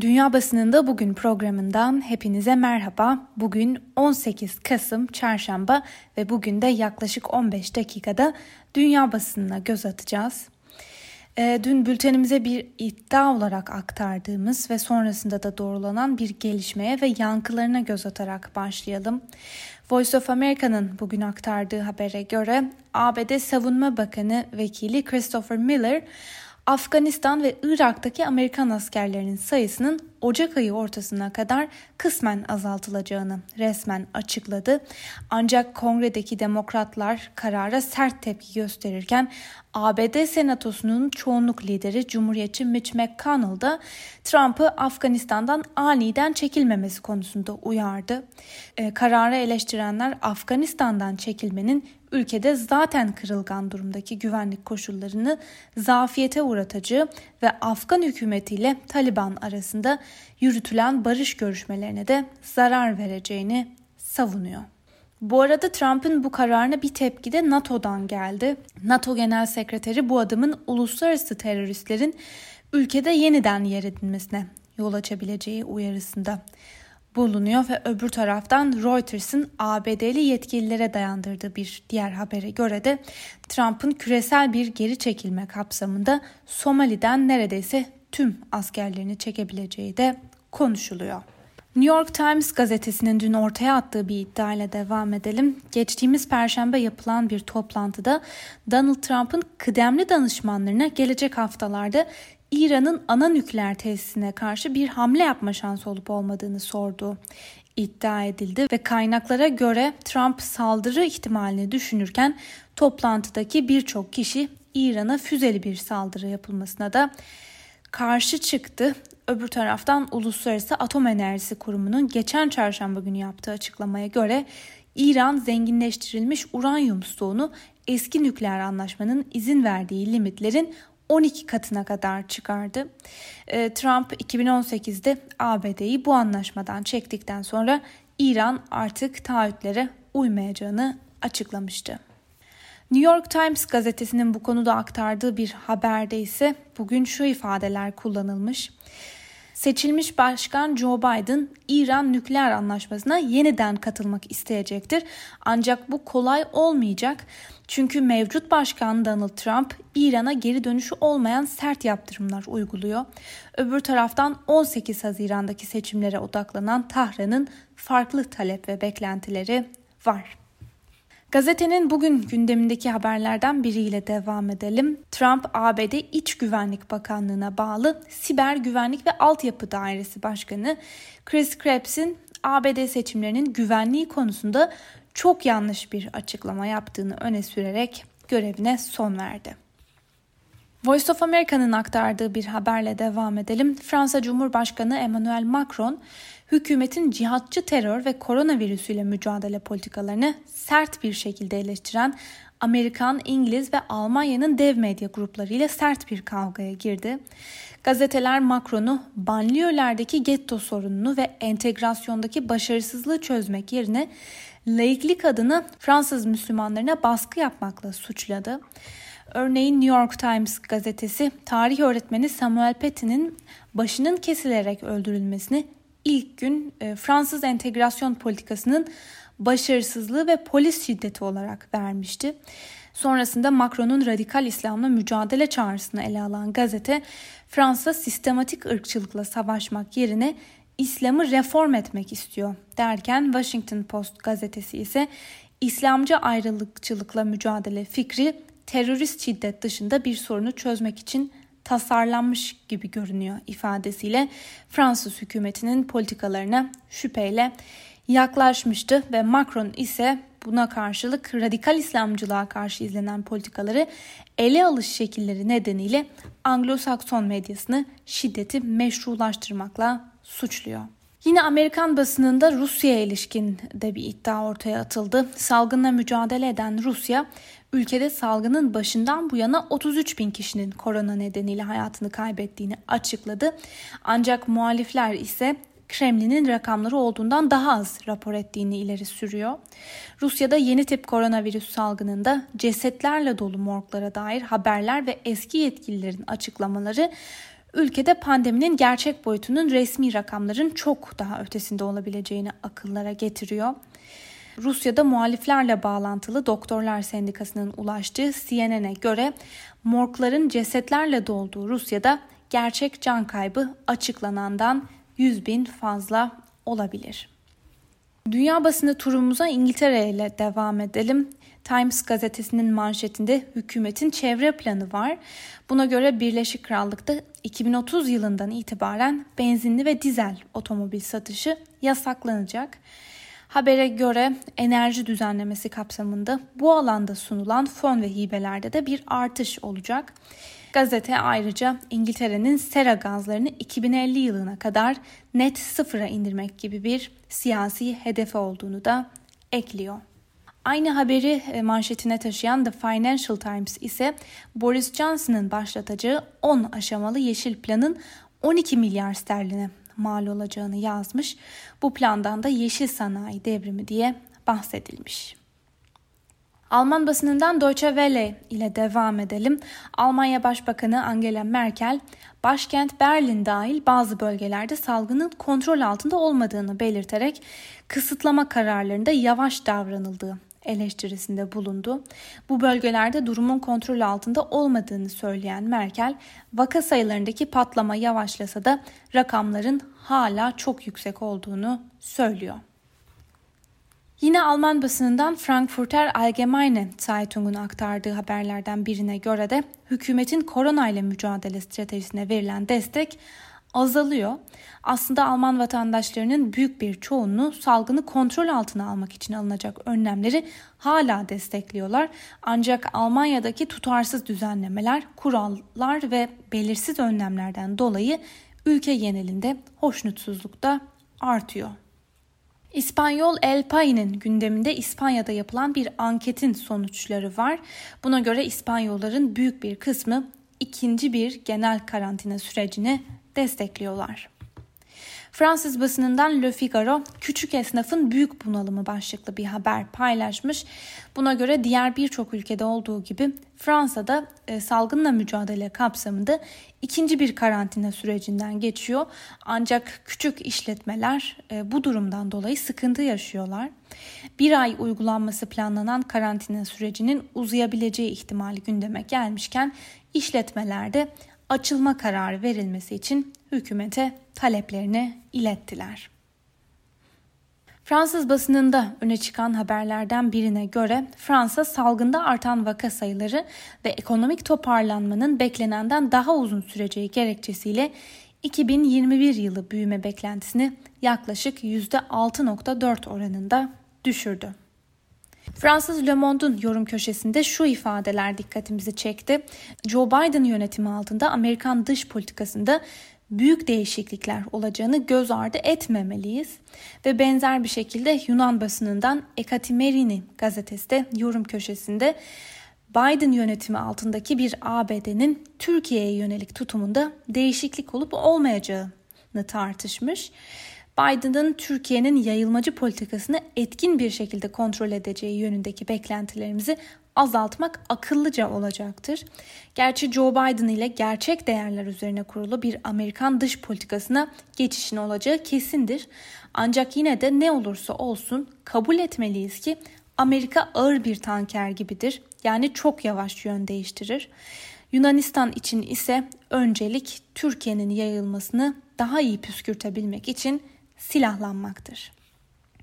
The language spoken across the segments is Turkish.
Dünya Basınında Bugün programından hepinize merhaba. Bugün 18 Kasım Çarşamba ve bugün de yaklaşık 15 dakikada dünya basınına göz atacağız. E, dün bültenimize bir iddia olarak aktardığımız ve sonrasında da doğrulanan bir gelişmeye ve yankılarına göz atarak başlayalım. Voice of America'nın bugün aktardığı habere göre ABD Savunma Bakanı Vekili Christopher Miller Afganistan ve Irak'taki Amerikan askerlerinin sayısının Ocak ayı ortasına kadar kısmen azaltılacağını resmen açıkladı. Ancak kongredeki demokratlar karara sert tepki gösterirken ABD Senatosu'nun çoğunluk lideri Cumhuriyetçi Mitch McConnell da Trump'ı Afganistan'dan aniden çekilmemesi konusunda uyardı. E, kararı eleştirenler Afganistan'dan çekilmenin ülkede zaten kırılgan durumdaki güvenlik koşullarını zafiyete uğratacağı ve Afgan hükümetiyle Taliban arasında yürütülen barış görüşmelerine de zarar vereceğini savunuyor. Bu arada Trump'ın bu kararına bir tepki de NATO'dan geldi. NATO Genel Sekreteri bu adımın uluslararası teröristlerin ülkede yeniden yer edinmesine yol açabileceği uyarısında bulunuyor ve öbür taraftan Reuters'ın ABD'li yetkililere dayandırdığı bir diğer habere göre de Trump'ın küresel bir geri çekilme kapsamında Somali'den neredeyse tüm askerlerini çekebileceği de konuşuluyor. New York Times gazetesinin dün ortaya attığı bir iddiayla devam edelim. Geçtiğimiz perşembe yapılan bir toplantıda Donald Trump'ın kıdemli danışmanlarına gelecek haftalarda İran'ın ana nükleer tesisine karşı bir hamle yapma şansı olup olmadığını sordu iddia edildi ve kaynaklara göre Trump saldırı ihtimalini düşünürken toplantıdaki birçok kişi İran'a füzeli bir saldırı yapılmasına da karşı çıktı. Öbür taraftan Uluslararası Atom Enerjisi Kurumu'nun geçen çarşamba günü yaptığı açıklamaya göre İran zenginleştirilmiş uranyum stoğunu eski nükleer anlaşmanın izin verdiği limitlerin 12 katına kadar çıkardı. Ee, Trump 2018'de ABD'yi bu anlaşmadan çektikten sonra İran artık taahhütlere uymayacağını açıklamıştı. New York Times gazetesinin bu konuda aktardığı bir haberde ise bugün şu ifadeler kullanılmış. Seçilmiş Başkan Joe Biden İran nükleer anlaşmasına yeniden katılmak isteyecektir. Ancak bu kolay olmayacak. Çünkü mevcut başkan Donald Trump İran'a geri dönüşü olmayan sert yaptırımlar uyguluyor. Öbür taraftan 18 Haziran'daki seçimlere odaklanan Tahran'ın farklı talep ve beklentileri var. Gazetenin bugün gündemindeki haberlerden biriyle devam edelim. Trump ABD İç Güvenlik Bakanlığı'na bağlı Siber Güvenlik ve Altyapı Dairesi Başkanı Chris Krebs'in ABD seçimlerinin güvenliği konusunda çok yanlış bir açıklama yaptığını öne sürerek görevine son verdi. Voice of America'nın aktardığı bir haberle devam edelim. Fransa Cumhurbaşkanı Emmanuel Macron, hükümetin cihatçı terör ve koronavirüsüyle mücadele politikalarını sert bir şekilde eleştiren Amerikan, İngiliz ve Almanya'nın dev medya gruplarıyla sert bir kavgaya girdi. Gazeteler Macron'u banliyölerdeki getto sorununu ve entegrasyondaki başarısızlığı çözmek yerine laiklik adına Fransız Müslümanlarına baskı yapmakla suçladı. Örneğin New York Times gazetesi tarih öğretmeni Samuel Paty'nin başının kesilerek öldürülmesini ilk gün e, Fransız entegrasyon politikasının başarısızlığı ve polis şiddeti olarak vermişti. Sonrasında Macron'un radikal İslam'la mücadele çağrısını ele alan gazete Fransa sistematik ırkçılıkla savaşmak yerine İslam'ı reform etmek istiyor derken Washington Post gazetesi ise İslamcı ayrılıkçılıkla mücadele fikri terörist şiddet dışında bir sorunu çözmek için tasarlanmış gibi görünüyor ifadesiyle Fransız hükümetinin politikalarına şüpheyle yaklaşmıştı ve Macron ise buna karşılık radikal İslamcılığa karşı izlenen politikaları ele alış şekilleri nedeniyle Anglo-Sakson medyasını şiddeti meşrulaştırmakla suçluyor. Yine Amerikan basınında Rusya'ya ilişkin de bir iddia ortaya atıldı. Salgınla mücadele eden Rusya, ülkede salgının başından bu yana 33 bin kişinin korona nedeniyle hayatını kaybettiğini açıkladı. Ancak muhalifler ise Kremlin'in rakamları olduğundan daha az rapor ettiğini ileri sürüyor. Rusya'da yeni tip koronavirüs salgınında cesetlerle dolu morglara dair haberler ve eski yetkililerin açıklamaları ülkede pandeminin gerçek boyutunun resmi rakamların çok daha ötesinde olabileceğini akıllara getiriyor. Rusya'da muhaliflerle bağlantılı Doktorlar Sendikası'nın ulaştığı CNN'e göre morgların cesetlerle dolduğu Rusya'da gerçek can kaybı açıklanandan 100 bin fazla olabilir. Dünya basını turumuza İngiltere ile devam edelim. Times gazetesinin manşetinde hükümetin çevre planı var. Buna göre Birleşik Krallık'ta 2030 yılından itibaren benzinli ve dizel otomobil satışı yasaklanacak. Habere göre enerji düzenlemesi kapsamında bu alanda sunulan fon ve hibelerde de bir artış olacak. Gazete ayrıca İngiltere'nin sera gazlarını 2050 yılına kadar net sıfıra indirmek gibi bir siyasi hedefi olduğunu da ekliyor. Aynı haberi e, manşetine taşıyan The Financial Times ise Boris Johnson'ın başlatacağı 10 aşamalı yeşil planın 12 milyar sterline mal olacağını yazmış. Bu plandan da yeşil sanayi devrimi diye bahsedilmiş. Alman basınından Deutsche Welle ile devam edelim. Almanya Başbakanı Angela Merkel, başkent Berlin dahil bazı bölgelerde salgının kontrol altında olmadığını belirterek kısıtlama kararlarında yavaş davranıldığı eleştirisinde bulundu. Bu bölgelerde durumun kontrol altında olmadığını söyleyen Merkel, vaka sayılarındaki patlama yavaşlasa da rakamların hala çok yüksek olduğunu söylüyor. Yine Alman basınından Frankfurter Allgemeine Zeitung'un aktardığı haberlerden birine göre de hükümetin korona ile mücadele stratejisine verilen destek azalıyor. Aslında Alman vatandaşlarının büyük bir çoğunluğu salgını kontrol altına almak için alınacak önlemleri hala destekliyorlar. Ancak Almanya'daki tutarsız düzenlemeler, kurallar ve belirsiz önlemlerden dolayı ülke genelinde hoşnutsuzluk da artıyor. İspanyol El País'in gündeminde İspanya'da yapılan bir anketin sonuçları var. Buna göre İspanyolların büyük bir kısmı ikinci bir genel karantina sürecini destekliyorlar. Fransız basınından Le Figaro küçük esnafın büyük bunalımı başlıklı bir haber paylaşmış. Buna göre diğer birçok ülkede olduğu gibi Fransa'da e, salgınla mücadele kapsamında ikinci bir karantina sürecinden geçiyor. Ancak küçük işletmeler e, bu durumdan dolayı sıkıntı yaşıyorlar. Bir ay uygulanması planlanan karantina sürecinin uzayabileceği ihtimali gündeme gelmişken işletmelerde açılma kararı verilmesi için hükümete taleplerini ilettiler. Fransız basınında öne çıkan haberlerden birine göre Fransa salgında artan vaka sayıları ve ekonomik toparlanmanın beklenenden daha uzun süreceği gerekçesiyle 2021 yılı büyüme beklentisini yaklaşık %6.4 oranında düşürdü. Fransız Le Monde'un yorum köşesinde şu ifadeler dikkatimizi çekti. Joe Biden yönetimi altında Amerikan dış politikasında büyük değişiklikler olacağını göz ardı etmemeliyiz. Ve benzer bir şekilde Yunan basınından Ekatimerini gazetesi de yorum köşesinde Biden yönetimi altındaki bir ABD'nin Türkiye'ye yönelik tutumunda değişiklik olup olmayacağını tartışmış. Biden'ın Türkiye'nin yayılmacı politikasını etkin bir şekilde kontrol edeceği yönündeki beklentilerimizi azaltmak akıllıca olacaktır. Gerçi Joe Biden ile gerçek değerler üzerine kurulu bir Amerikan dış politikasına geçişin olacağı kesindir. Ancak yine de ne olursa olsun kabul etmeliyiz ki Amerika ağır bir tanker gibidir. Yani çok yavaş yön değiştirir. Yunanistan için ise öncelik Türkiye'nin yayılmasını daha iyi püskürtebilmek için silahlanmaktır.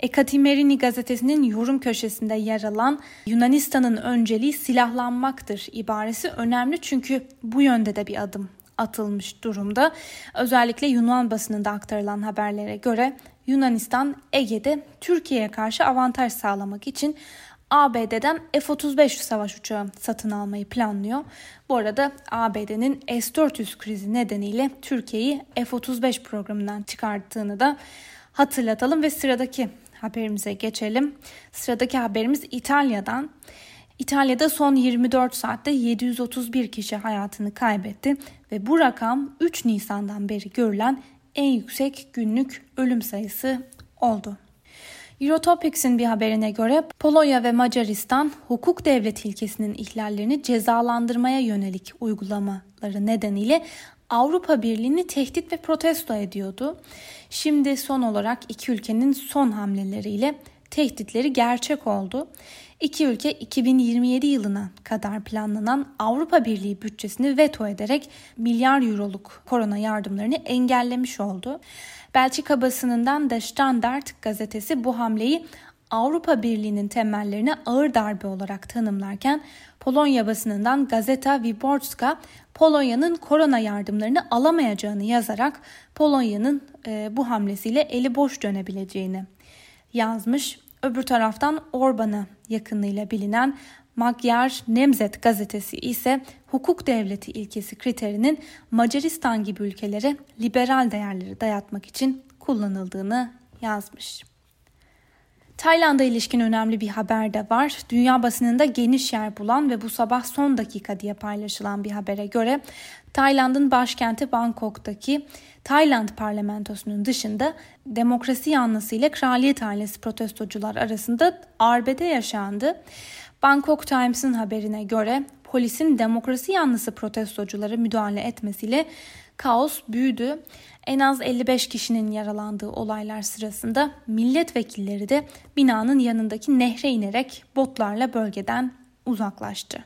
Ekatimerini gazetesinin yorum köşesinde yer alan Yunanistan'ın önceliği silahlanmaktır ibaresi önemli çünkü bu yönde de bir adım atılmış durumda. Özellikle Yunan basınında aktarılan haberlere göre Yunanistan Ege'de Türkiye'ye karşı avantaj sağlamak için ABD'den F-35 savaş uçağı satın almayı planlıyor. Bu arada ABD'nin S-400 krizi nedeniyle Türkiye'yi F-35 programından çıkarttığını da hatırlatalım ve sıradaki haberimize geçelim. Sıradaki haberimiz İtalya'dan. İtalya'da son 24 saatte 731 kişi hayatını kaybetti ve bu rakam 3 Nisan'dan beri görülen en yüksek günlük ölüm sayısı oldu. Eurotopics'in bir haberine göre Polonya ve Macaristan hukuk devlet ilkesinin ihlallerini cezalandırmaya yönelik uygulamaları nedeniyle Avrupa Birliği'ni tehdit ve protesto ediyordu. Şimdi son olarak iki ülkenin son hamleleriyle tehditleri gerçek oldu. İki ülke 2027 yılına kadar planlanan Avrupa Birliği bütçesini veto ederek milyar euroluk korona yardımlarını engellemiş oldu. Belçika basınından The Standard gazetesi bu hamleyi Avrupa Birliği'nin temellerine ağır darbe olarak tanımlarken Polonya basınından Gazeta Wyborcza Polonya'nın korona yardımlarını alamayacağını yazarak Polonya'nın e, bu hamlesiyle eli boş dönebileceğini yazmış. Öbür taraftan Orban'a yakınlığıyla bilinen Magyar Nemzet gazetesi ise hukuk devleti ilkesi kriterinin Macaristan gibi ülkelere liberal değerleri dayatmak için kullanıldığını yazmış. Tayland'a ilişkin önemli bir haber de var. Dünya basınında geniş yer bulan ve bu sabah son dakika diye paylaşılan bir habere göre Tayland'ın başkenti Bangkok'taki Tayland parlamentosunun dışında demokrasi yanlısı ile kraliyet ailesi protestocular arasında arbede yaşandı. Bangkok Times'ın haberine göre polisin demokrasi yanlısı protestoculara müdahale etmesiyle kaos büyüdü. En az 55 kişinin yaralandığı olaylar sırasında milletvekilleri de binanın yanındaki nehre inerek botlarla bölgeden uzaklaştı.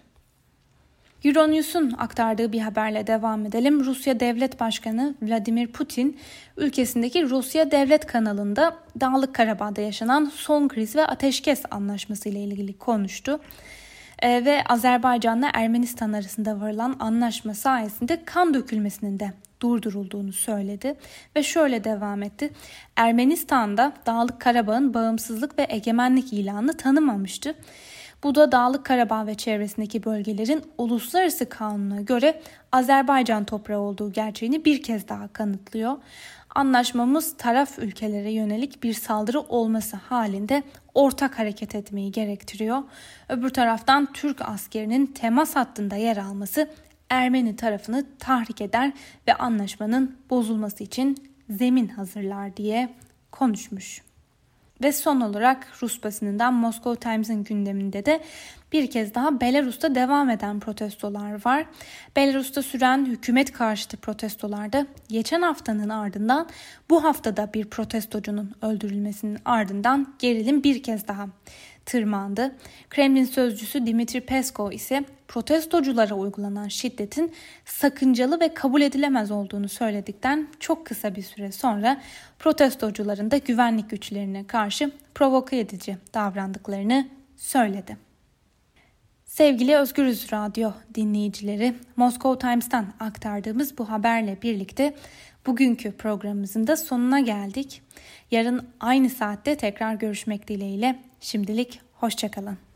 Euronews'un aktardığı bir haberle devam edelim. Rusya Devlet Başkanı Vladimir Putin ülkesindeki Rusya Devlet kanalında Dağlık Karabağ'da yaşanan son kriz ve ateşkes anlaşması ile ilgili konuştu. Ee, ve Azerbaycan'la Ermenistan arasında varılan anlaşma sayesinde kan dökülmesinin de durdurulduğunu söyledi ve şöyle devam etti. Ermenistan'da Dağlık Karabağ'ın bağımsızlık ve egemenlik ilanını tanımamıştı. Bu da Dağlık Karabağ ve çevresindeki bölgelerin uluslararası kanuna göre Azerbaycan toprağı olduğu gerçeğini bir kez daha kanıtlıyor. Anlaşmamız taraf ülkelere yönelik bir saldırı olması halinde ortak hareket etmeyi gerektiriyor. Öbür taraftan Türk askerinin temas hattında yer alması Ermeni tarafını tahrik eder ve anlaşmanın bozulması için zemin hazırlar diye konuşmuş. Ve son olarak Rus basınından Moscow Times'ın gündeminde de bir kez daha Belarus'ta devam eden protestolar var. Belarus'ta süren hükümet karşıtı protestolarda geçen haftanın ardından bu haftada bir protestocunun öldürülmesinin ardından gerilim bir kez daha tırmandı. Kremlin sözcüsü Dimitri Peskov ise protestoculara uygulanan şiddetin sakıncalı ve kabul edilemez olduğunu söyledikten çok kısa bir süre sonra protestocuların da güvenlik güçlerine karşı provoke edici davrandıklarını söyledi. Sevgili Özgürüz Radyo dinleyicileri, Moscow Times'tan aktardığımız bu haberle birlikte bugünkü programımızın da sonuna geldik. Yarın aynı saatte tekrar görüşmek dileğiyle. Şimdilik hoşçakalın.